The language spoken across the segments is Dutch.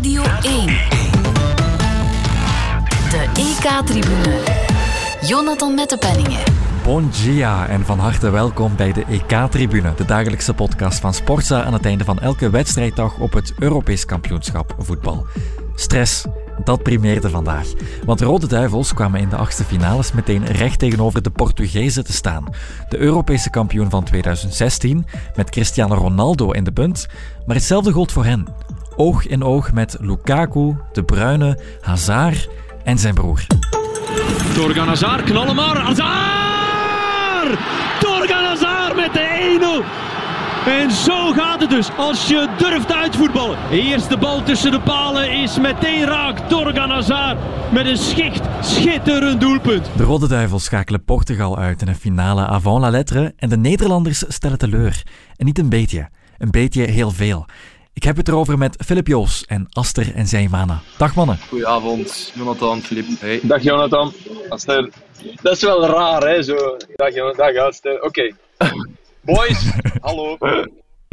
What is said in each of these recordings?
Radio 1. De EK-tribune. Jonathan Mettepenningen. Bon dia en van harte welkom bij de EK-tribune, de dagelijkse podcast van Sportza aan het einde van elke wedstrijddag op het Europees kampioenschap voetbal. Stress, dat primeerde vandaag. Want de Rode Duivels kwamen in de achtste finales meteen recht tegenover de Portugezen te staan. De Europese kampioen van 2016, met Cristiano Ronaldo in de punt. Maar hetzelfde gold voor hen. Oog in oog met Lukaku, De Bruyne, Hazard en zijn broer. Torgan Hazard, knallen maar. Hazard! Torgan Hazard met de 1-0. En zo gaat het dus als je durft uitvoetballen. Eerste bal tussen de palen is meteen raak. Torgan Hazard met een schicht, schitterend doelpunt. De Rode Duivels schakelen Portugal uit in een finale avant la lettre en de Nederlanders stellen teleur. En niet een beetje, een beetje heel veel. Ik heb het erover met Filip Joos en Aster en Zijmana. Dag mannen. Goedenavond, Jonathan, Filip. Hey. Dag Jonathan, Aster. Dat is wel raar, hè? Zo. Dag Jonathan, dag Aster. Oké. Boys, hallo.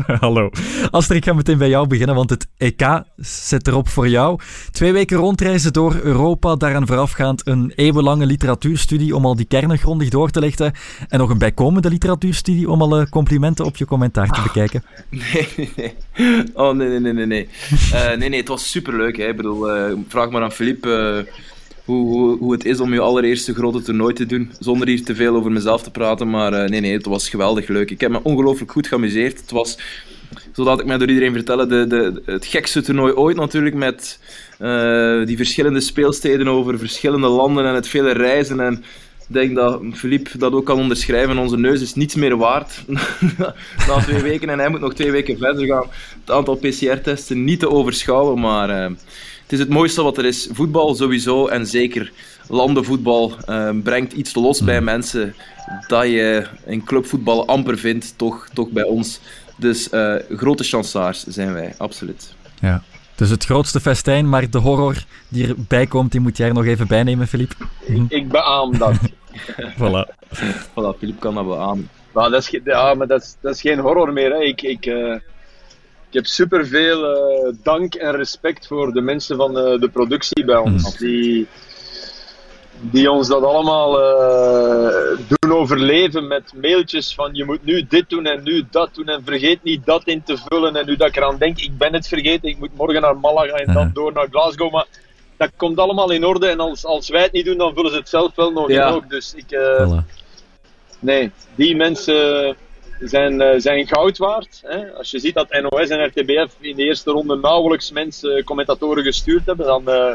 Hallo. Aster, ik ga meteen bij jou beginnen, want het EK zit erop voor jou. Twee weken rondreizen door Europa, daaraan voorafgaand een eeuwenlange literatuurstudie om al die kernen grondig door te lichten. En nog een bijkomende literatuurstudie om alle complimenten op je commentaar te bekijken. Nee, nee, nee. Oh, nee, nee, nee, nee. Nee, Eh, nee, nee het was superleuk. Hè. Ik bedoel, eh, vraag maar aan Filip hoe, hoe, het is om je allereerste grote toernooi te doen. Zonder hier te veel over mezelf te praten. Maar eh, nee, nee, het was geweldig leuk. Ik heb me ongelooflijk goed geamuseerd. Het was, zodat ik mij door iedereen vertellen, de, de, het gekste toernooi ooit natuurlijk. Met eh, die verschillende speelsteden over verschillende landen en het vele reizen. En ik denk dat Philippe dat ook kan onderschrijven. Onze neus is niets meer waard na twee weken. En hij moet nog twee weken verder gaan. Het aantal PCR-testen niet te overschouwen. Maar eh, het is het mooiste wat er is. Voetbal sowieso en zeker landenvoetbal eh, brengt iets los bij mensen dat je in clubvoetbal amper vindt, toch, toch bij ons. Dus eh, grote chansaars zijn wij, absoluut. Ja. Dus het grootste festijn, maar de horror die erbij komt, die moet jij er nog even bijnemen, Filip. Ik beaam dat. Voilà. Voilà, Philippe kan dat beamen. Maar dat is, ja, maar dat is, dat is geen horror meer. Hè. Ik, ik, eh, ik heb superveel eh, dank en respect voor de mensen van eh, de productie bij ons. Die, die ons dat allemaal eh, doen overleven met mailtjes van je moet nu dit doen en nu dat doen en vergeet niet dat in te vullen. En nu dat ik eraan denk, ik ben het vergeten, ik moet morgen naar Malaga en dan door naar Glasgow. Maar dat komt allemaal in orde en als, als wij het niet doen, dan vullen ze het zelf wel nog Ja. in ook. Dus ik... Nee, die mensen zijn, eh, zijn goud waard. Hè. Als je ziet dat NOS en RTBF in de eerste ronde nauwelijks mensen, commentatoren gestuurd hebben, dan eh,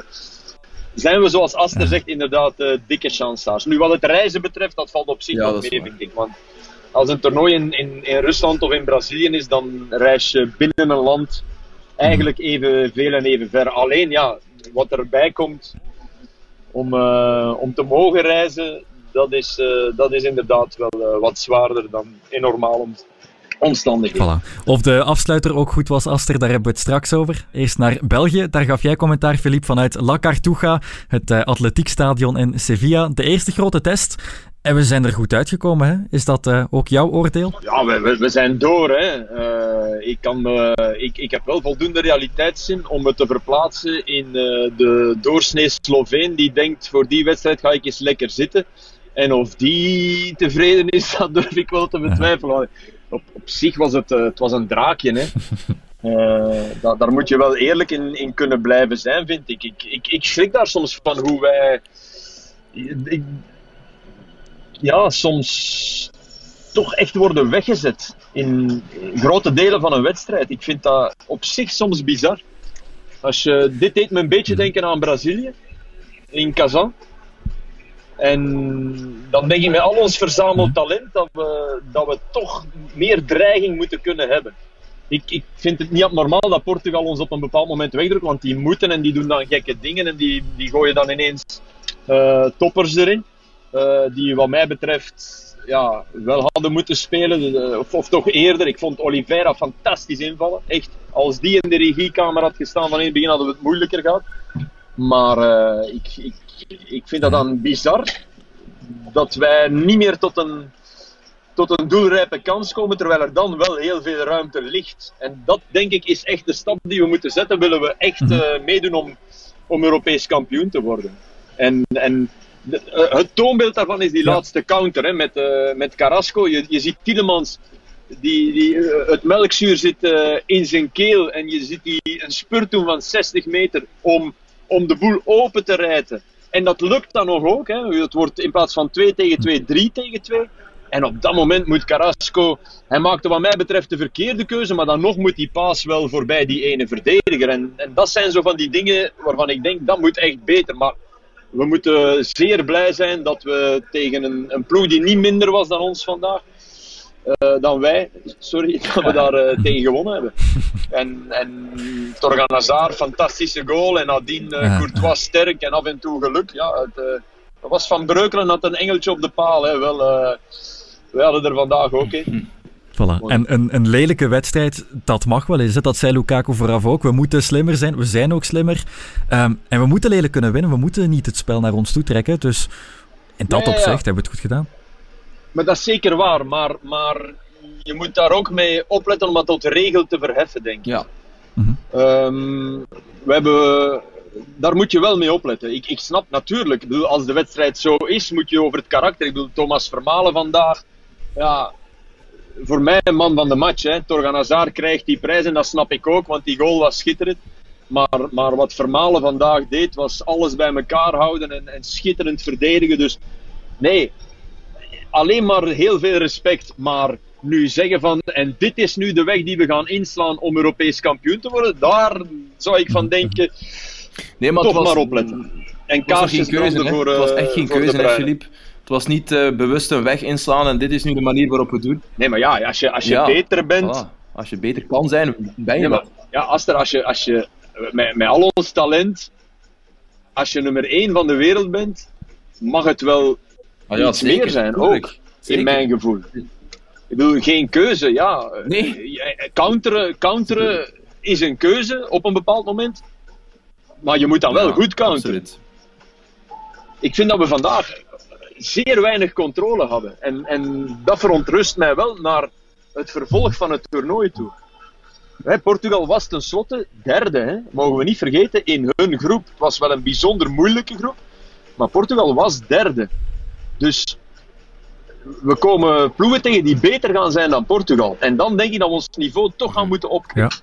zijn we, zoals Aster zegt, inderdaad eh, dikke chansaars. Nu, wat het reizen betreft, dat valt op zich Ja, nog mee, ik. Want als een toernooi in, in, in Rusland of in Brazilië is, dan reis je binnen een land eigenlijk even veel en even ver. Alleen, ja, wat erbij komt om, eh, om te mogen reizen, dat is, eh, dat is inderdaad wel eh, wat zwaarder dan in normale om- omstandigheden. Voilà. Of de afsluiter ook goed was, Aster, daar hebben we het straks over. Eerst naar België, daar gaf jij commentaar, Filip, vanuit La Cartuja, het eh, atletiekstadion in Sevilla. De eerste grote test. En we zijn er goed uitgekomen, hè? Is dat eh, ook jouw oordeel? Ja, we, we, we zijn door. Hè. Eh, ik, kan, me- ik, ik heb wel voldoende realiteitszin om me te verplaatsen in eh, de doorsnee Sloveen die denkt voor die wedstrijd ga ik eens lekker zitten. En of die tevreden is, dat durf ik wel te betwijfelen. Op, op zich was het, eh, het was een draakje. Hè. Eh, da- daar moet je wel eerlijk in, in kunnen blijven zijn, vind ik. Ik, ik. ik schrik daar soms van hoe wij. ik- ja, soms toch echt worden weggezet in grote delen van een wedstrijd. Ik vind dat op zich soms bizar. Als je, dit deed me een beetje denken aan Brazilië, in Kazan. En dan denk ik met al ons verzameld talent dat we, dat we toch meer dreiging moeten kunnen hebben. Ik, ik vind het niet abnormaal dat Portugal ons op een bepaald moment wegdrukt, want die moeten en die doen dan gekke dingen en die, die gooien dan ineens eh, toppers erin. eh, die wat mij betreft ja, wel hadden moeten spelen, of, of toch eerder. Ik vond Oliveira fantastisch invallen. Echt, als die in de regiekamer had gestaan van in het begin hadden we het moeilijker gehad. Maar eh, ik, ik, ik vind dat dan bizar dat wij niet meer tot een, tot een doelrijpe kans komen, terwijl er dan wel heel veel ruimte ligt. En dat denk ik is echt de stap die we moeten zetten, willen we echt uh, meedoen om, om Europees kampioen te worden. En, en de, uh, het toonbeeld daarvan is die ja. laatste counter hè, met, uh, met Carrasco. Je, je ziet Tielemans, die, die, het melkzuur zit in zijn keel en je ziet die een spurt doen van 60 meter om, om de boel open te rijden. En dat lukt dan nog ook. Hè. Het wordt in plaats van 2 tegen 2, 3 tegen 2. En op dat moment moet Carrasco, hij maakte wat mij betreft de verkeerde keuze, maar dan nog moet die paas wel voorbij die ene verdediger. En, en dat zijn zo van die dingen waarvan ik denk, dat moet echt beter. Maar we moeten zeer blij zijn dat we tegen een, een ploeg die niet minder was dan ons vandaag, uh, dan wij, sorry, dat we daar uh, tegen gewonnen hebben. En, en fantastische goal. En nadien uh, Courtois sterk en af en toe geluk. Ja, het, was Van Breukelen had een engeltje op de paal. Hè. Wel, wij hadden er vandaag ook in. Voilà. En een, een lelijke wedstrijd, dat mag wel eens. Dat zei Lukaku vooraf ook. We moeten slimmer zijn. We zijn ook slimmer. Um, en we moeten lelijk kunnen winnen. We moeten niet het spel naar ons toe trekken. Dus in dat opzicht ja. hebben we het goed gedaan. Maar dat is zeker waar. Maar, maar je moet daar ook mee opletten om dat tot regel te verheffen, denk ik. Ja. Mm-hmm. Um, we hebben, daar moet je wel mee opletten. Ik, ik snap natuurlijk, ik bedoel, als de wedstrijd zo is, moet je over het karakter. Ik bedoel, Thomas Vermalen vandaag. Ja, voor mij een man van de match. Hè. Torgan Hazard krijgt die prijs en dat snap ik ook, want die goal was schitterend. Maar, maar wat Vermalen vandaag deed, was alles bij elkaar houden en, en schitterend verdedigen. Dus nee, alleen maar heel veel respect. Maar nu zeggen van, en dit is nu de weg die we gaan inslaan om Europees kampioen te worden, daar zou ik van denken, nee, maar toch was, maar opletten. En kaarsjes keuze, voor, Het was echt geen keuze, hè, Philippe. Het was niet uh, bewust een weg inslaan en dit is nu de manier waarop we het doen. Nee, maar ja, als je, als je Ja, beter bent... Voilà. Als je beter kan zijn, ben je Nee, maar, ja, Aster, als je, als je met, met al ons talent, als je nummer 1 van de wereld bent, mag het wel Ah, ja, iets zeker, meer zijn, tuurlijk. ook. Zeker. In mijn gevoel. Ik bedoel, geen keuze, ja. Nee. Eh, Counteren, counteren is een keuze op een bepaald moment. Maar je moet dan wel Ja, goed counteren. absoluut. Ik vind dat we vandaag zeer weinig controle hadden. En, en dat verontrust mij wel naar het vervolg van het toernooi toe. Hè, Portugal was tenslotte derde, hè. mogen we niet vergeten, in hun groep. Het was wel een bijzonder moeilijke groep, maar Portugal was derde. Dus we komen ploegen tegen die beter gaan zijn dan Portugal. En dan denk ik dat we ons niveau toch gaan moeten opkrikken.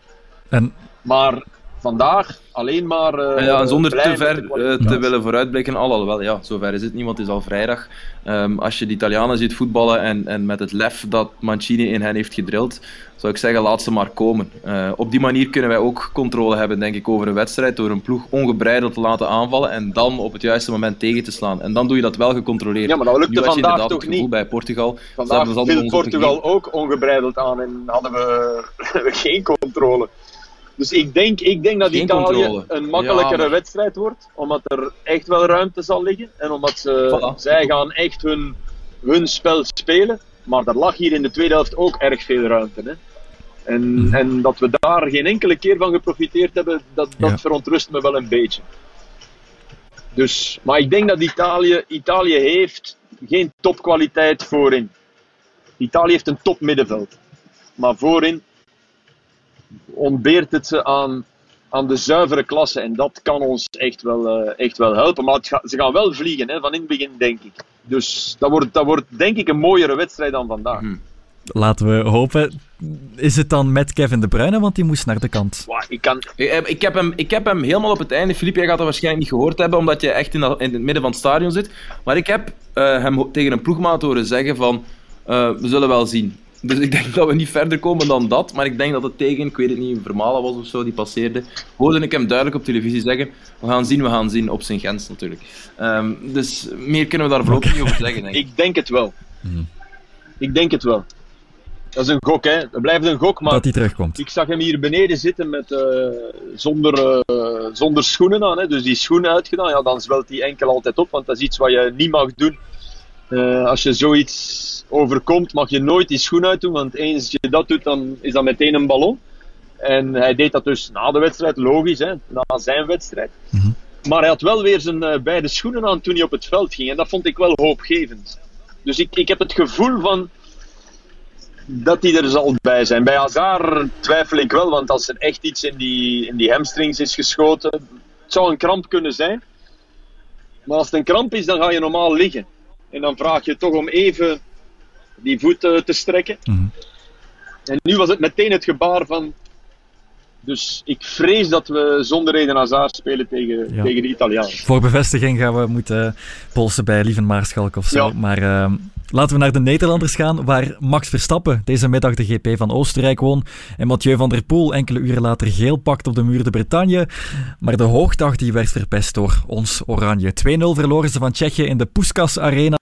Ja. En Maar vandaag alleen maar. eh, Ja, en zonder te ver eh, te willen vooruitblikken, alhoewel, ja, zover is het niet, want het is al vrijdag. Ehm, als je de Italianen ziet voetballen en, en met het lef dat Mancini in hen heeft gedrild, zou ik zeggen, laat ze maar komen. Eh, op die manier kunnen wij ook controle hebben, denk ik, over een wedstrijd, door een ploeg ongebreideld te laten aanvallen en dan op het juiste moment tegen te slaan. En dan doe je dat wel gecontroleerd. Ja, maar dat lukte vandaag inderdaad toch het gevoel niet. bij Portugal. Vandaag viel Portugal ook ongebreideld aan en hadden we geen controle. Dus ik denk, ik denk dat Geen Italië controle. een makkelijkere Ja, maar- wedstrijd wordt, omdat er echt wel ruimte zal liggen en omdat ze, Voilà. zij gaan echt hun, hun spel spelen. Maar er lag hier in de tweede helft ook erg veel ruimte. Hè? En, Mhm. en dat we daar geen enkele keer van geprofiteerd hebben, dat, dat Ja. verontrust me wel een beetje. Dus, maar ik denk dat Italië, Italië heeft geen topkwaliteit voorin. Italië heeft een topmiddenveld. Maar voorin ontbeert het ze aan, aan de zuivere klasse. En dat kan ons echt wel, eh, echt wel helpen. Maar het ga- ze gaan wel vliegen, hè, van in het begin, denk ik. Dus dat wordt, dat wordt denk ik een mooiere wedstrijd dan vandaag. Mhm. laten we hopen. Is het dan met Kevin De Bruyne, want die moest naar de kant. Ik kan, Ik, heb- ik, heb hem, ik heb hem helemaal op het einde. Filip, jij gaat dat waarschijnlijk niet gehoord hebben, omdat je echt in, dat- in het midden van het stadion zit. Maar ik heb eh, hem tegen een ploegmaat horen zeggen van, eh, we zullen wel zien. Dus ik denk dat we niet verder komen dan dat. Maar ik denk dat het tegen, ik weet het niet, een Vermalen was of zo, die passeerde. Hoorde ik hem duidelijk op televisie zeggen, we gaan zien, we gaan zien. Op zijn grens natuurlijk. Ehm, dus meer kunnen we daar voorlopig niet over zeggen, denk ik. ik denk het wel. Mhm. Ik denk het wel. Dat is een gok, hè. Het blijft een gok, maar Dat hij terugkomt. ik zag hem hier beneden zitten met, eh, zonder, eh, zonder schoenen aan. Hè. Dus die schoenen uitgedaan, ja, dan zwelt die enkel altijd op, want dat is iets wat je niet mag doen. Eh, als je zoiets overkomt, mag je nooit die schoen uitdoen, want eens je dat doet, dan is dat meteen een ballon. En hij deed dat dus na de wedstrijd, logisch, hè, na zijn wedstrijd. Mhm. Maar hij had wel weer zijn eh, beide schoenen aan toen hij op het veld ging. En dat vond ik wel hoopgevend. Dus ik, ik heb het gevoel van. dat die er zal bij zijn. Bij Hazard twijfel ik wel, want als er echt iets in die, in die hamstrings is geschoten, het zou een kramp kunnen zijn. Maar als het een kramp is, dan ga je normaal liggen. En dan vraag je toch om even die voet eh, te strekken. En nu was het meteen het gebaar van. Dus ik vrees dat we zonder reden Hazard spelen tegen, Ja. tegen de Italianen. Voor bevestiging gaan we moeten polsen bij Lieven Maarschalk of zo. Ja. Maar ehm, laten we naar de Nederlanders gaan, waar Max Verstappen deze middag de GP van Oostenrijk won en Mathieu van der Poel enkele uren later geel pakt op de muur de Bretagne. Maar de hoogdag die werd verpest door ons Oranje. 2-0 verloren ze van Tsjechië in de Puskas Arena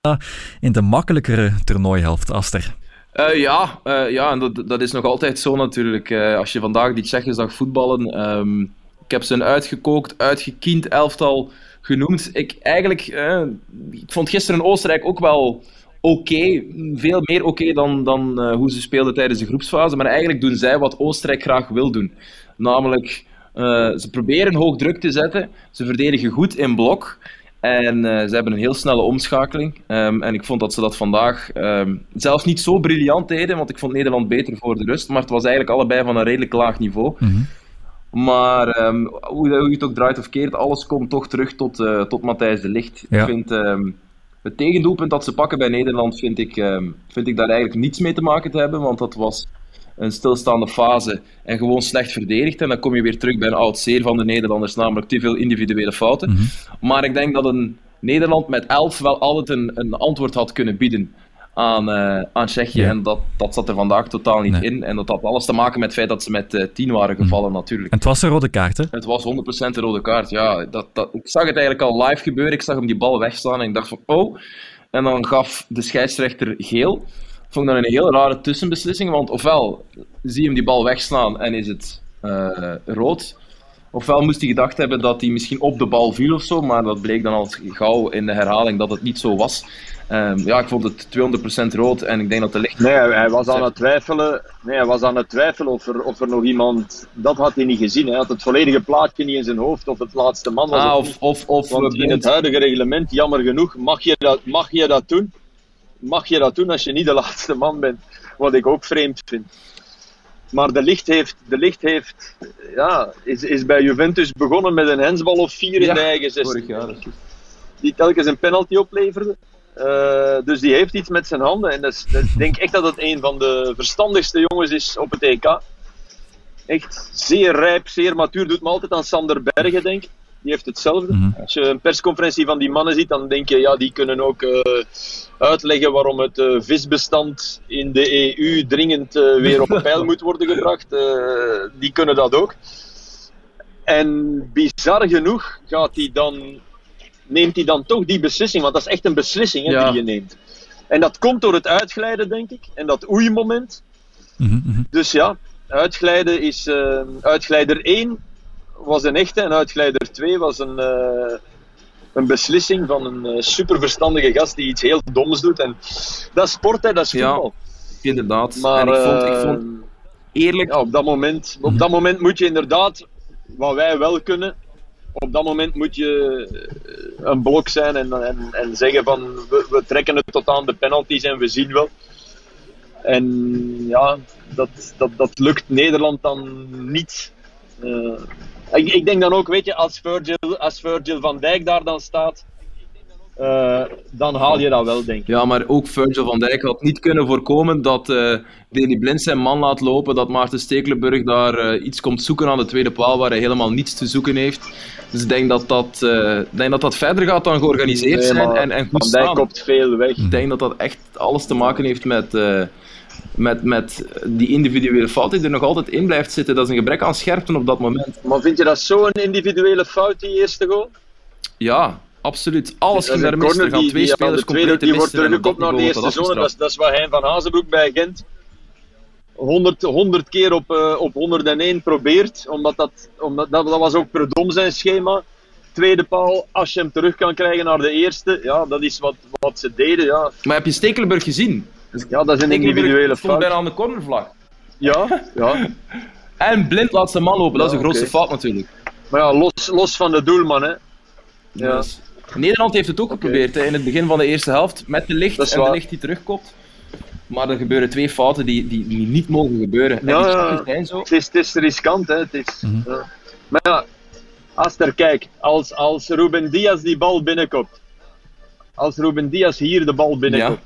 in de makkelijkere toernooihelft, Aster. Eh, ja, eh, ja, en dat, dat is nog altijd zo natuurlijk. Eh, als je vandaag die Tsjechen zag voetballen, ehm, ik heb ze een uitgekookt, uitgekiend elftal genoemd. Ik eigenlijk, ik vond gisteren Oostenrijk ook wel oké, veel meer oké dan, dan hoe ze speelden tijdens de groepsfase. Maar eigenlijk doen zij wat Oostenrijk graag wil doen. Namelijk, ze proberen hoog druk te zetten, ze verdedigen goed in blok. En eh, ze hebben een heel snelle omschakeling. Ehm, en ik vond dat ze dat vandaag ehm, zelfs niet zo briljant deden, want ik vond Nederland beter voor de rust. Maar het was eigenlijk allebei van een redelijk laag niveau. Maar ehm, hoe, hoe je het ook draait of keert, alles komt toch terug tot, eh, tot Matthijs de. Ja. Ik vind het tegendoelpunt dat ze pakken bij Nederland, vind ik, vind ik daar eigenlijk niets mee te maken te hebben. Want dat was een stilstaande fase en gewoon slecht verdedigd. En dan kom je weer terug bij een oud zeer van de Nederlanders, namelijk te veel individuele fouten. Maar ik denk dat een Nederland met 11 wel altijd een, een antwoord had kunnen bieden aan, eh, aan Tsjechië. Ja. En dat, dat zat er vandaag totaal niet Nee. in. En dat had alles te maken met het feit dat ze met eh 10 waren gevallen, natuurlijk. En het was een rode kaart, hè? Het was 100% een rode kaart. Ja, dat, dat, ik zag het eigenlijk al live gebeuren. Ik zag hem die bal wegslaan en ik dacht van oh. En dan gaf de scheidsrechter geel. Ik vond dat een heel rare tussenbeslissing. Want ofwel zie je hem die bal wegslaan en is het eh, rood. Ofwel moest hij gedacht hebben dat hij misschien op de bal viel of zo. Maar dat bleek dan al gauw in de herhaling dat het niet zo was. Ehm, ja, ik vond het 200% rood. En ik denk dat de licht. Nee, hij was aan het twijfelen, nee, hij was aan het twijfelen of, er, of er nog iemand. Dat had hij niet gezien. Hij had het volledige plaatje niet in zijn hoofd of het laatste man was. Ah, of of, of, of in het huidige reglement, jammer genoeg, mag je dat, mag je dat doen. Mag je dat doen als je niet de laatste man bent. Wat ik ook vreemd vind. Maar de licht heeft, de licht heeft ja, is, is bij Juventus begonnen met een hensbal of vier in Ja, de eigen 16. vorig jaar. dat is- die telkens een penalty opleverde. Eh, dus die heeft iets met zijn handen. En dat, ik denk echt dat het een van de verstandigste jongens is op het EK. Echt zeer rijp, zeer matuur. Doet me altijd aan Sander Bergen denken. Die heeft hetzelfde. Mhm. Als je een persconferentie van die mannen ziet, dan denk je, ja, die kunnen ook eh, uitleggen waarom het eh, visbestand in de EU dringend eh, weer op peil moet worden gebracht. Die kunnen dat ook. En bizar genoeg gaat hij dan neemt hij dan toch die beslissing, want dat is echt een beslissing hè, Ja. die je neemt. En dat komt door het uitglijden, denk ik, en dat oeimoment. Mhm. Dus ja, uitglijden is. uitglijder 1 was een echte, en uitglijder 2 was een, eh, een beslissing van een eh, superverstandige gast die iets heel doms doet. En dat is sport, hè, dat is Ja, voetbal. Inderdaad. Maar en ik vond, ik eh, vond eerlijk. ja, op, dat moment, op dat moment moet je inderdaad, wat wij wel kunnen, op dat moment moet je een blok zijn en, en, en zeggen van we, we trekken het tot aan de penalties en we zien wel. En ja, dat, dat, dat lukt Nederland dan niet. Ik, ik denk dan ook, weet je, als Virgil, als Virgil van Dijk daar dan staat, eh, dan haal je dat wel, denk ik. Ja, maar ook Virgil van Dijk had niet kunnen voorkomen dat eh Danny Blind zijn man laat lopen, dat Maarten Stekelenburg daar eh, iets komt zoeken aan de tweede paal waar hij helemaal niets te zoeken heeft. Dus ik denk dat dat, denk dat, dat verder gaat dan georganiseerd Nee, zijn en, en goed Van Dijk staan. kopt veel weg. Ik denk dat dat echt alles te maken heeft met, met, met die individuele fout die er nog altijd in blijft zitten. Dat is een gebrek aan scherpte op dat moment. Maar vind je dat zo'n individuele fout, die eerste goal? Ja, absoluut. Alles ging daar mis. Er gaan die, twee die, spelers tweede, compleet te die wordt op teruggekopt naar de eerste zone. Dat dat is, dat is wat Hein van Hazenbroek bij Gent 100, 100 keer op, eh, op 101 probeert. Omdat dat, omdat, dat, dat was ook per dom zijn schema. Tweede paal, als je hem terug kan krijgen naar de eerste. Ja, dat is wat, wat ze deden. Ja. Maar heb je Stekelenburg gezien? Ja, dat is een individuele stond fout. bijna aan de cornervlag. Ja, ja. En blind laat zijn man lopen. Dat is de grootste fout natuurlijk. Maar ja, los, los van de doelman. Hè. Ja. Dus Nederland heeft het ook geprobeerd hè, in het begin van de eerste helft. Met de licht en de licht die terugkomt. Maar er gebeuren twee fouten die, die, die niet mogen gebeuren. En die zijn zo. Het is, het is riskant, hè. Het is, Mhm. ja. Maar ja, Aster, kijk, als, als Ruben Diaz die bal binnenkomt, als Ruben Diaz hier de bal binnenkomt,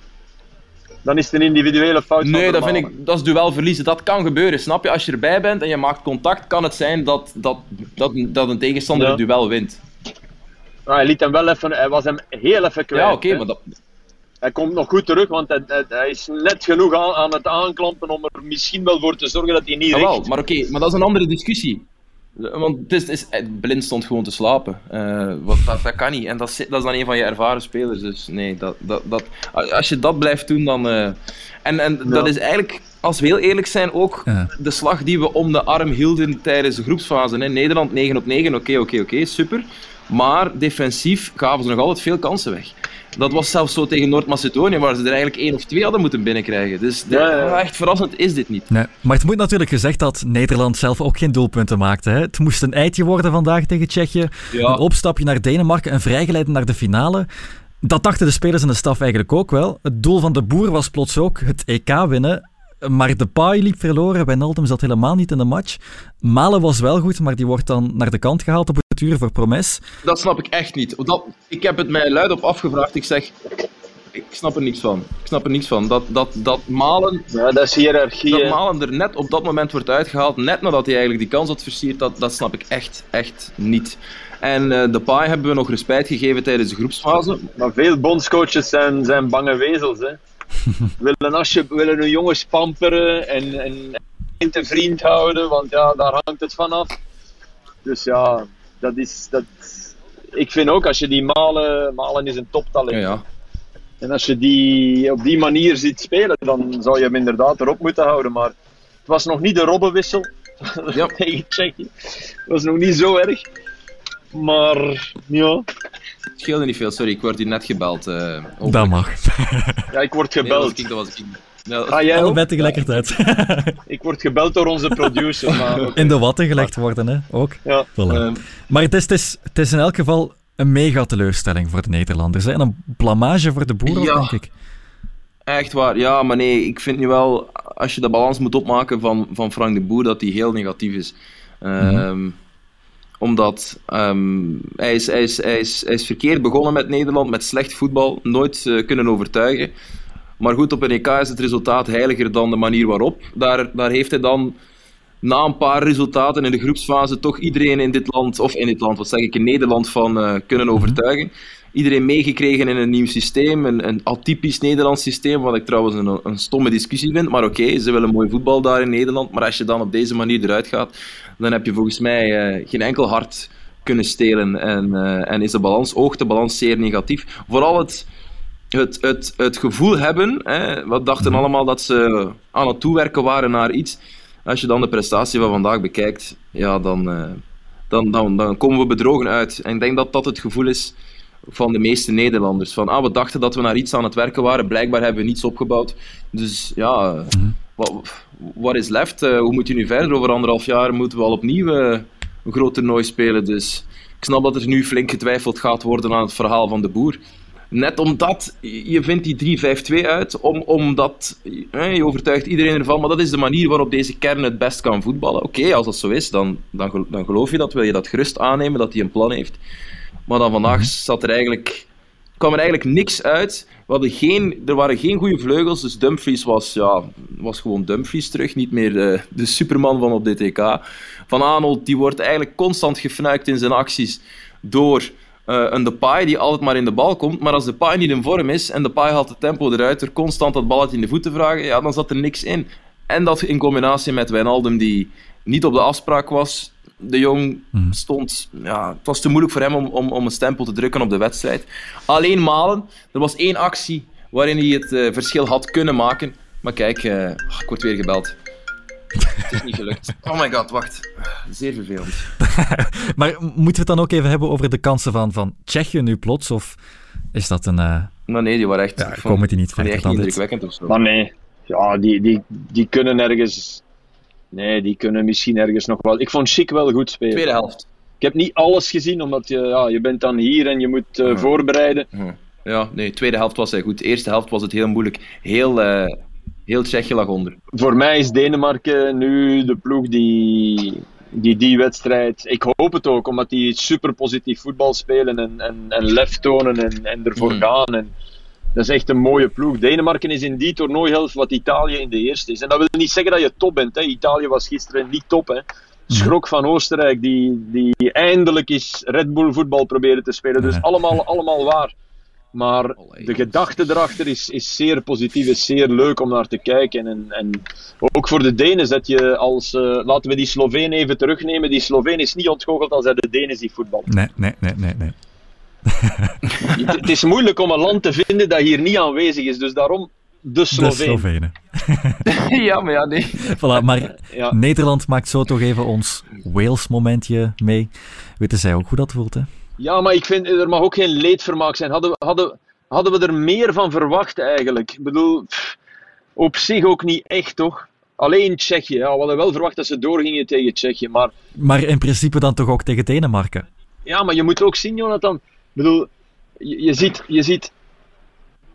dan is het een individuele fout van Nee, dat vind ik, dat is duel verliezen. Dat kan gebeuren, snap je? Als je erbij bent en je maakt contact, kan het zijn dat, dat, dat, dat een tegenstander Ja. het duel wint. Maar hij liet hem wel even, hij was hem heel even kwijt. Ja, oké, maar dat, Hij komt nog goed terug, want hij, hij, hij is net genoeg aan, aan het aanklampen om er misschien wel voor te zorgen dat hij niet Jawel, maar oké, maar dat is een andere discussie. Want het is, het is, eh, Blind stond gewoon te slapen. Eh, wat, dat, dat kan niet. En dat is, dat is dan een van je ervaren spelers. Dus nee, dat, dat, dat, als je dat blijft doen, dan. eh, en en dat is eigenlijk, als we heel eerlijk zijn, ook Ja. de slag die we om de arm hielden tijdens de groepsfase. Hè. Nederland 9 op 9, oké, oké, oké, super. Maar defensief gaven ze nog altijd veel kansen weg. Dat was zelfs zo tegen Noord-Macedonië, waar ze er eigenlijk één of twee hadden moeten binnenkrijgen. Dus dit- Ja, ja, ja. echt verrassend is dit niet. Nee. Maar het moet natuurlijk gezegd dat Nederland zelf ook geen doelpunten maakte. Hè? Het moest een eitje worden vandaag tegen Tsjechië. Ja. Een opstapje naar Denemarken, een vrijgeleide naar de finale. Dat dachten de spelers en de staf eigenlijk ook wel. Het doel van de boer was plots ook het EK winnen. Maar de paai liep verloren. Wijnaldum zat helemaal niet in de match. Malen was wel goed, maar die wordt dan naar de kant gehaald op het uur voor Promes. Dat snap ik echt niet. Dat, ik heb het mij luid op afgevraagd. Ik zeg, ik snap er niks van. Ik snap er niks van. Dat, dat, dat, Malen, Ja, dat is hiërarchie. dat. Malen er net op dat moment wordt uitgehaald, net nadat hij eigenlijk die kans had versierd, dat, dat snap ik echt, echt niet. En eh de Pai hebben we nog respijt gegeven tijdens de groepsfase. Maar veel bondscoaches zijn, zijn bange wezels. Hè. Willen, als je, willen hun jongens pamperen en, en en te vriend houden, want ja, daar hangt het vanaf. Dus ja, dat is. Dat, ik vind ook als je die Malen. Malen is een toptalent. Ja, ja. En als je die op die manier ziet spelen, dan zou je hem inderdaad erop moeten houden. Maar het was nog niet de Robbenwissel Ja. tegen Tsjechië. Het was nog niet zo erg. Maar ja, Het scheelde niet veel, sorry. Ik word hier net gebeld. eh over- Dat mag. ja ik word Nee, dat was gebeld. ik, dat was ik. Ja, dat- Ah, jij? Allebei tegelijkertijd. Ik word gebeld door onze producer. Maar oké. In de watten gelegd worden, hè? ook. Ja. Voilà. eh, Maar het is, het, is, het is in elk geval een mega teleurstelling voor de Nederlanders. Hè? En een blamage voor de boeren, Ja. denk ik. Echt waar, ja, maar nee, ik vind nu wel, als je de balans moet opmaken van, van Frank de Boer, dat die heel negatief is. Ehm, Omdat ehm, hij, is, hij, is, hij, is, hij is verkeerd begonnen met Nederland, met slecht voetbal, nooit eh, kunnen overtuigen. Maar goed, op een EK is het resultaat heiliger dan de manier waarop. Daar, daar heeft hij dan na een paar resultaten in de groepsfase toch iedereen in dit land, of in dit land, wat zeg ik, in Nederland van eh, kunnen overtuigen. Iedereen meegekregen in een nieuw systeem, een, een atypisch Nederlands systeem, wat ik trouwens een, een stomme discussie vind. Maar oké, ze willen mooi voetbal daar in Nederland. Maar als je dan op deze manier eruit gaat, dan heb je volgens mij eh, geen enkel hart kunnen stelen. En, eh, en is de balans, oogt de balans zeer negatief. Vooral het, het, het, het gevoel hebben, hè, we dachten allemaal dat ze aan het toewerken waren naar iets. Als je dan de prestatie van vandaag bekijkt, ja, dan, eh, dan, dan, dan komen we bedrogen uit. En ik denk dat dat het gevoel is van de meeste Nederlanders. Van, ah, we dachten dat we naar iets aan het werken waren, blijkbaar hebben we niets opgebouwd. Dus ja, wat, wat is left? Eh, hoe moet je nu verder? Over anderhalf jaar moeten we al opnieuw eh, een groot toernooi spelen. Dus ik snap dat er nu flink getwijfeld gaat worden aan het verhaal van de boer. Net omdat je vindt die 3-5-2 uit, om, omdat eh, je overtuigt iedereen ervan, maar dat is de manier waarop deze kern het best kan voetballen. Oké, als dat zo is, dan, dan, dan geloof je dat, wil je dat gerust aannemen, dat hij een plan heeft. Maar dan vandaag zat er eigenlijk, kwam er eigenlijk niks uit. Geen, er waren geen goede vleugels, dus Dumfries was, ja, was gewoon Dumfries terug, niet meer eh, de superman van op dit EK. Van Arnold die wordt eigenlijk constant gefnuikt in zijn acties door eh, een Depay die altijd maar in de bal komt. Maar als Depay niet in vorm is en Depay haalt het tempo eruit door constant dat balletje in de voeten te vragen, ja, dan zat er niks in. En dat in combinatie met Wijnaldum die niet op de afspraak was. De Jong stond... Ja, het was te moeilijk voor hem om, om, om een stempel te drukken op de wedstrijd. Alleen Malen. Er was één actie waarin hij het eh, verschil had kunnen maken. Maar kijk, eh, ik word weer gebeld. Het is niet gelukt. Oh my god, wacht. Zeer vervelend. Maar moeten we het dan ook even hebben over de kansen van, van Tsjechië nu plots? Of is dat een... eh, Maar nee, die waren echt... Ja, komen die niet verder dan dit? indrukwekkend of zo. Maar nee, ja, die, die, die kunnen ergens. Nee, die kunnen misschien ergens nog wel. Ik vond Chic wel goed spelen. Tweede helft. Ik heb niet alles gezien, omdat je, ja, je bent dan hier en je moet eh, voorbereiden. Ja, nee, tweede helft was hij goed. De eerste helft was het heel moeilijk. Heel, eh, Heel Tsjechië lag onder. Voor mij is Denemarken nu de ploeg die die, die wedstrijd. Ik hoop het ook, omdat die super positief voetbal spelen en, en, en lef tonen en, en ervoor Mm. gaan. En, dat is echt een mooie ploeg. Denemarken is in die toernooihelft wat Italië in de eerste is. En dat wil niet zeggen dat je top bent. Hè. Italië was gisteren niet top. Hè. Schrok van Oostenrijk, die, die eindelijk eens Red Bull voetbal proberen te spelen. Dus allemaal, allemaal waar. Maar de gedachte erachter is, is zeer positief, is zeer leuk om naar te kijken. En, en ook voor de Denen zet je als. eh, laten we die Sloveen even terugnemen. Die Sloveen is niet ontgoocheld als hij de Denen ziet voetbal. Nee, nee, nee, nee. nee. het, is moeilijk om een land te vinden dat hier niet aanwezig is. Dus daarom de. Slovenen. ja, maar ja, nee. Voilà, maar Ja. Nederland maakt zo toch even ons Wales-momentje mee. Weten zij ook hoe dat voelt, hè? Ja, maar ik vind er mag ook geen leedvermaak zijn. Hadden, we- hadden, hadden we er meer van verwacht eigenlijk? Ik bedoel, pff, op zich ook niet echt toch? Alleen Tsjechië. Ja, we hadden wel verwacht dat ze doorgingen tegen Tsjechië. Maar Maar in principe dan toch ook tegen Denemarken. Ja, maar je moet ook zien, Jonathan. Bedoel, je, ziet, je, ziet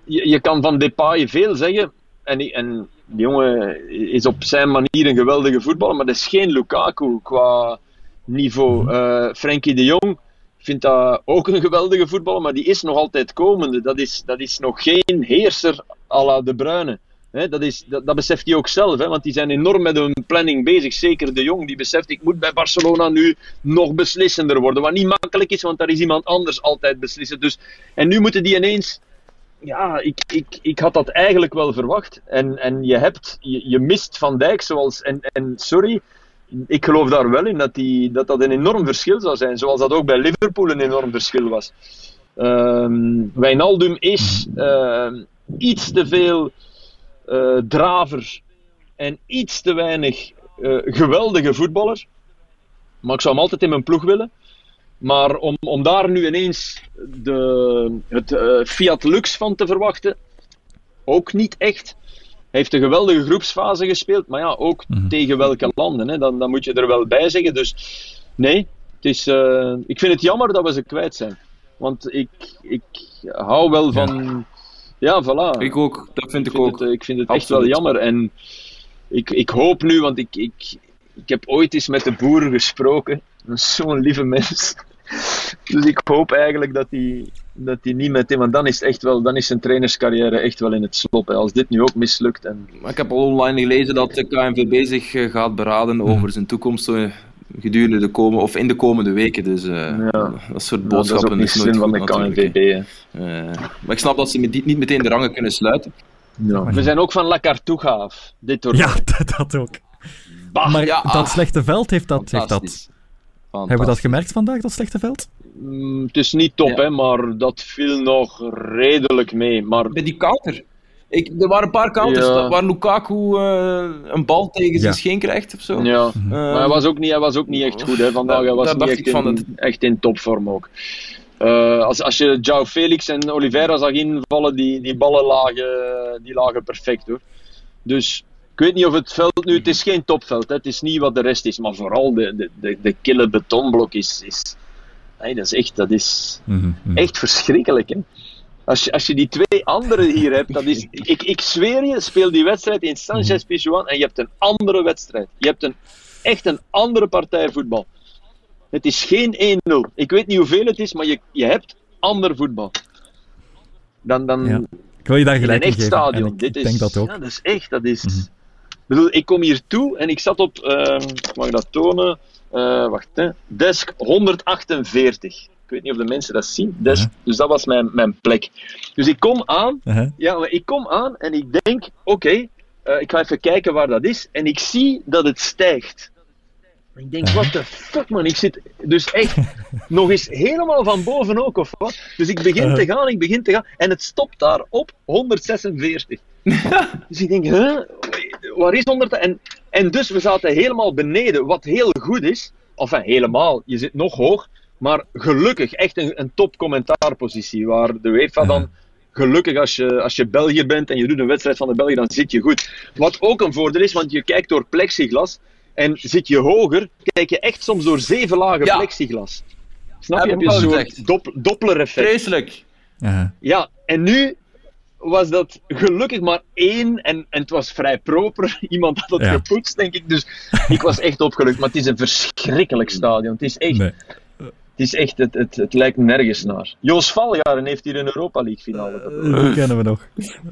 je, je kan van Depay veel zeggen. En, en die jongen is op zijn manier een geweldige voetballer, maar dat is geen Lukaku qua niveau. Eh Frenkie de Jong vindt dat ook een geweldige voetballer, maar die is nog altijd komende. Dat is, dat is nog geen heerser à la De Bruyne. Dat, is, dat, beseft hij ook zelf, want die zijn enorm met hun planning bezig. Zeker de Jong, die beseft, ik moet bij Barcelona nu nog beslissender worden. Wat niet makkelijk is, want daar is iemand anders altijd beslissen. Dus, en nu moeten die ineens... Ja, ik, ik, ik had dat eigenlijk wel verwacht. En, en je, hebt, je, je mist Van Dijk, zoals... En, en sorry, ik geloof daar wel in dat, die, dat dat een enorm verschil zou zijn. Zoals dat ook bij Liverpool een enorm verschil was. Ehm Wijnaldum is ehm, iets te veel eh, draver en iets te weinig eh, geweldige voetballer. Maar ik zou hem altijd in mijn ploeg willen. Maar om, om daar nu ineens de, het eh, Fiat Lux van te verwachten, ook niet echt. Hij heeft een geweldige groepsfase gespeeld, maar ja, ook tegen welke landen. Hè? Dan, dan moet je er wel bij zeggen. Dus nee, het is, ik vind het jammer dat we ze kwijt zijn. Want ik, ik hou wel van. Ja, voilà. Ik ook, dat vind ik, vind ook. Het, eh, ik vind het echt wel jammer. En ik, ik hoop nu, want ik, ik, ik heb ooit eens met de boeren gesproken. Zo'n lieve mens. Dus ik hoop eigenlijk dat hij dat die niet met hem. Want dan is, echt wel, dan is zijn trainerscarrière echt wel in het slop. Hè. Als dit nu ook mislukt. En, Maar ik heb al online gelezen dat de KNVB zich eh, gaat beraden over zijn toekomst eh, gedurende de komen, of in de komende weken. Dus eh, Ja. dat soort nou, dat is boodschappen nooit van goed de KNVB. hè. Eh, maar ik snap dat ze met die- niet meteen de rangen kunnen sluiten. Ja. We zijn ook van La Cartuja af. Dit toernooi. Ja, dat, dat ook. Bah, Maar ja, dat ah. slechte veld heeft dat, heeft dat... Fantastisch. Hebben we dat gemerkt vandaag, dat slechte veld? Mm, het is niet top, Ja. hè, maar dat viel nog redelijk mee. Maar Bij die counter. Ik, er waren een paar counters Ja. waar Lukaku eh, een bal tegen Ja. zijn scheen krijgt of zo. Ja, Eh, maar hij was ook niet, hij was ook niet echt goed hè, vandaag. Hij was niet echt in, het- echt in topvorm ook. Eh, als, als je João Felix en Oliveira zag invallen, die, die ballen lagen, die lagen perfect hoor. Dus ik weet niet of het veld nu, het is geen topveld, hè, het is niet wat de rest is, maar vooral de, de, de, de kille betonblok is, is nee, dat is echt, dat is Mhm, mhm. echt verschrikkelijk. Hè. Als je, als je die twee anderen hier hebt, dat is, ik, ik zweer je, speel die wedstrijd in Sanchez Pizjuan en je hebt een andere wedstrijd. Je hebt een, echt een andere partij voetbal. Het is geen 1-0. Ik weet niet hoeveel het is, maar je, je hebt ander voetbal. Dan, dan Ja. Ik wil je daar in een gelijk in echt geven. stadion. Ik, Dit ik is, denk dat ook. Ja, dat is echt. Dat is... Mhm. Ik bedoel, ik kom hier toe en ik zat op, ehm, mag ik dat tonen? Eh, wacht, hè. desk 148. Ik weet niet of de mensen dat zien. Ja. Dus dat was mijn, mijn plek. Dus ik kom aan, ja, ik kom aan en ik denk, oké, eh, ik ga even kijken waar dat is. En ik zie dat het stijgt. Ik denk, what the fuck man, ik zit dus echt nog eens helemaal van boven ook of wat. Dus ik begin te gaan, ik begin te gaan en het stopt daar op 146. dus ik denk, huh? waar is 100? En, en dus we zaten helemaal beneden, wat heel goed is. Enfin, helemaal, je zit nog hoog. Maar gelukkig echt een, een top commentaarpositie, waar de UEFA dan gelukkig als je, als je België bent en je doet een wedstrijd van de België, dan zit je goed. Wat ook een voordeel is, want je kijkt door plexiglas en zit je hoger, kijk je echt soms door zeven lagen Ja. plexiglas. Snap je? ik Heb je soort dop, Doppler-effect. Vreselijk. Uh-huh. Ja, en nu, was dat gelukkig maar één. En, en het was vrij proper. Iemand had het Ja. gepoetst, denk ik. Dus ik was echt opgelucht. Maar het is een verschrikkelijk stadion. Het is echt, Nee. Het, is echt het, het, het lijkt nergens naar. Joos Valjaren heeft hier een Europa League finale. Eh, Die kennen we nog.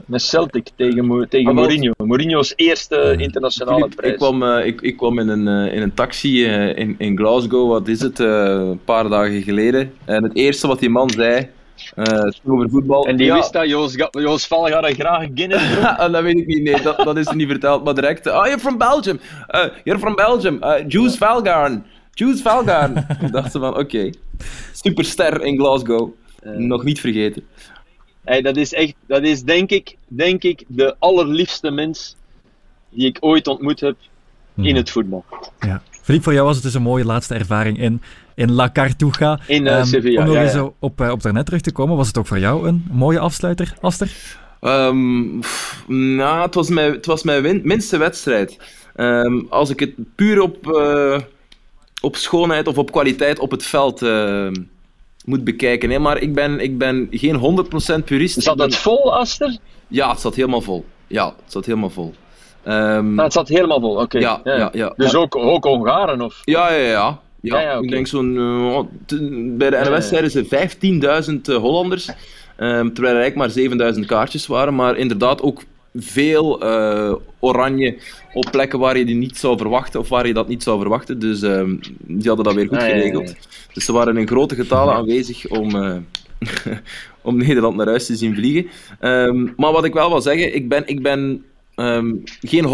Met Celtic tegen, tegen Ah. Mourinho. Mourinho's eerste internationale Filip, prijs. ik, kwam, eh, ik, ik kwam in een, eh, in een taxi eh, in, in Glasgow, wat is het, eh, een paar dagen geleden. En het eerste wat die man zei, eh, ging over voetbal. En die Ja, wist dat Joos, Ga- Joos Valjaren graag Guinness dronk. Ah, dat weet ik niet, nee, dat, dat is er niet verteld, maar direct. Oh, you're from Belgium. Uh, you're from Belgium. Uh, Valgaarn. Jules Valgaarn. ik dacht ze van, oké. Superster in Glasgow. Nog niet vergeten. Hey, dat is echt, dat is denk ik, denk ik de allerliefste mens die ik ooit ontmoet heb in het voetbal. Ja. Philippe, voor jou was het dus een mooie laatste ervaring in, in La Cartuja. In, eh, Ehm, Sevilla, Om nog ja, eens ja. op, eh, op daarnet terug te komen, was het ook voor jou een mooie afsluiter, Aster? Ehm, pff, nou, het was mijn, het was mijn win- minste wedstrijd. Ehm, als ik het puur op, eh, op schoonheid of op kwaliteit op het veld ehm, moet bekijken. Hè. Maar ik ben, ik ben geen 100% purist. Zat ben- het vol, Aster? Ja, het zat helemaal vol. Ja, het zat helemaal vol. Nou, het zat helemaal vol, oké. Ja, ja, ja. Dus ook, ook Hongaren, of? Ja, ja, ja. ja. Ja, ja, oké. Ik denk zo'n... eh, bij de. NOS zeiden ze 15.000 eh, Hollanders, ehm, terwijl er eigenlijk maar 7.000 kaartjes waren. Maar inderdaad ook veel eh, oranje op plekken waar je die niet zou verwachten, of waar je dat niet zou verwachten. Dus ehm, die hadden dat weer goed Ah, ja, ja, ja. geregeld. Dus ze waren in grote getalen aanwezig om... eh, om Nederland naar huis te zien vliegen. Ehm, maar wat ik wel wil zeggen, ik ben, ik ben ehm, geen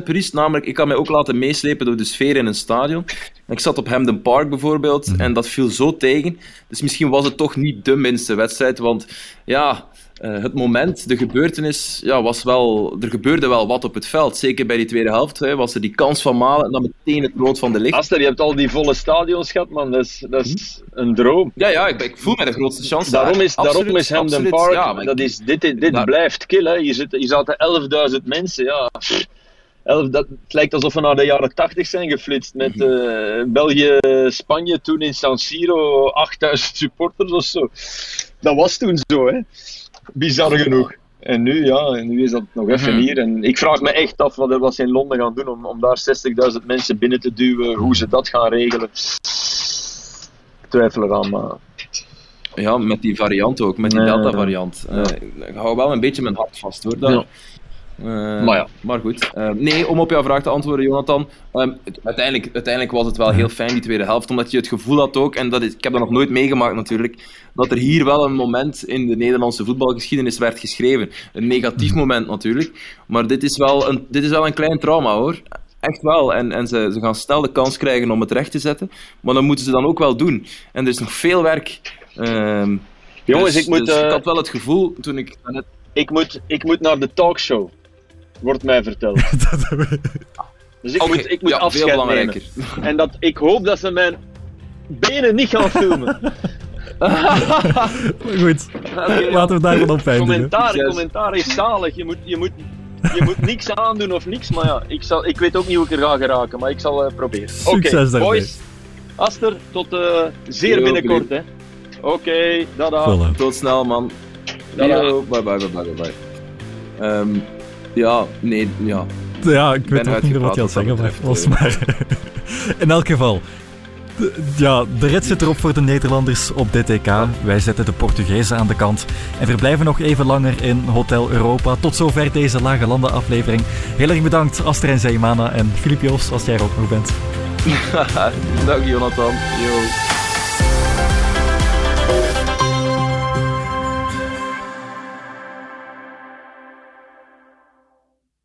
100% purist, namelijk ik kan mij ook laten meeslepen door de sfeer in een stadion. Ik zat op Hampden Park bijvoorbeeld en dat viel zo tegen. Dus misschien was het toch niet de minste wedstrijd, want ja, eh, het moment, de gebeurtenis, ja, was wel, er gebeurde wel wat op het veld. Zeker bij die tweede helft hè, was er die kans van Malen en dan meteen het rood van de licht. Aster, je hebt al die volle stadions gehad, man. Dat is, dat is een droom. Ja, ja, ik, ik voel mij de grootste chance. Daarom is, Absoluut, daarom is absoluut. Park, Ja, dat is, dit, dit Daar- blijft kill. Hè. Hier, zitten, hier zaten 11.000 mensen. Ja. Elf, dat, het lijkt alsof we naar de jaren 80 zijn geflitst. Met eh, België-Spanje toen in San Siro 8000 supporters of zo. Dat was toen zo, hè. Bizar genoeg. En nu, ja, en nu is dat nog even Mhm. hier. En ik vraag me echt af wat, wat ze in Londen gaan doen om, om daar 60.000 mensen binnen te duwen. Hoe ze dat gaan regelen. Ik twijfel eraan, maar... Ja, met die variant ook, met die Delta-variant. Eh, ik hou wel een beetje mijn hart vast hoor. Daar. Ja. Eh, Maar ja. maar goed. Eh, nee, om op jouw vraag te antwoorden, Jonathan. ehm, uiteindelijk, uiteindelijk was het wel heel fijn, die tweede helft, omdat je het gevoel had ook, en dat is, ik heb dat nog nooit meegemaakt natuurlijk, dat er hier wel een moment in de Nederlandse voetbalgeschiedenis werd geschreven. Een negatief moment natuurlijk, maar dit is wel een, dit is wel een klein trauma hoor. Echt wel. En, en ze, ze gaan snel de kans krijgen om het recht te zetten, maar dan moeten ze dan ook wel doen. En er is nog veel werk. ehm, Jongens, dus- ik moet... dus eh, ik had wel het gevoel toen ik net ik moet, ik moet naar de talkshow, wordt mij verteld. Dus ik moet, ik moet ja, veel afscheid belangrijker. nemen. En dat, ik hoop dat ze mijn benen niet gaan filmen. Goed, laten we daarvan op eindigen. commentaar, commentaar is zalig. Je moet, je, moet, je moet niks aandoen of niks. Maar ja, ik, zal, ik weet ook niet hoe ik er ga geraken. Maar ik zal eh, proberen. Oké, Succes daarmee. boys. Aster, tot eh, zeer Yo, binnenkort. hè. Oké, dada. Voilà. Tot snel, man. Yo, bye bye, bye bye, bye bye. Ehm, ja, nee, ja. Ja, ik weet ook niet meer wat je aan het zeggen was, maar... In elk geval... Ja, de rit zit erop voor de Nederlanders op dit EK. Wij zetten de Portugezen aan de kant en verblijven nog even langer in Hotel Europa. Tot zover deze Lage Landen aflevering. Heel erg bedankt Aster en Zeymana en Filip Joos als jij er ook nog bent. Dag, Jonathan. Yo.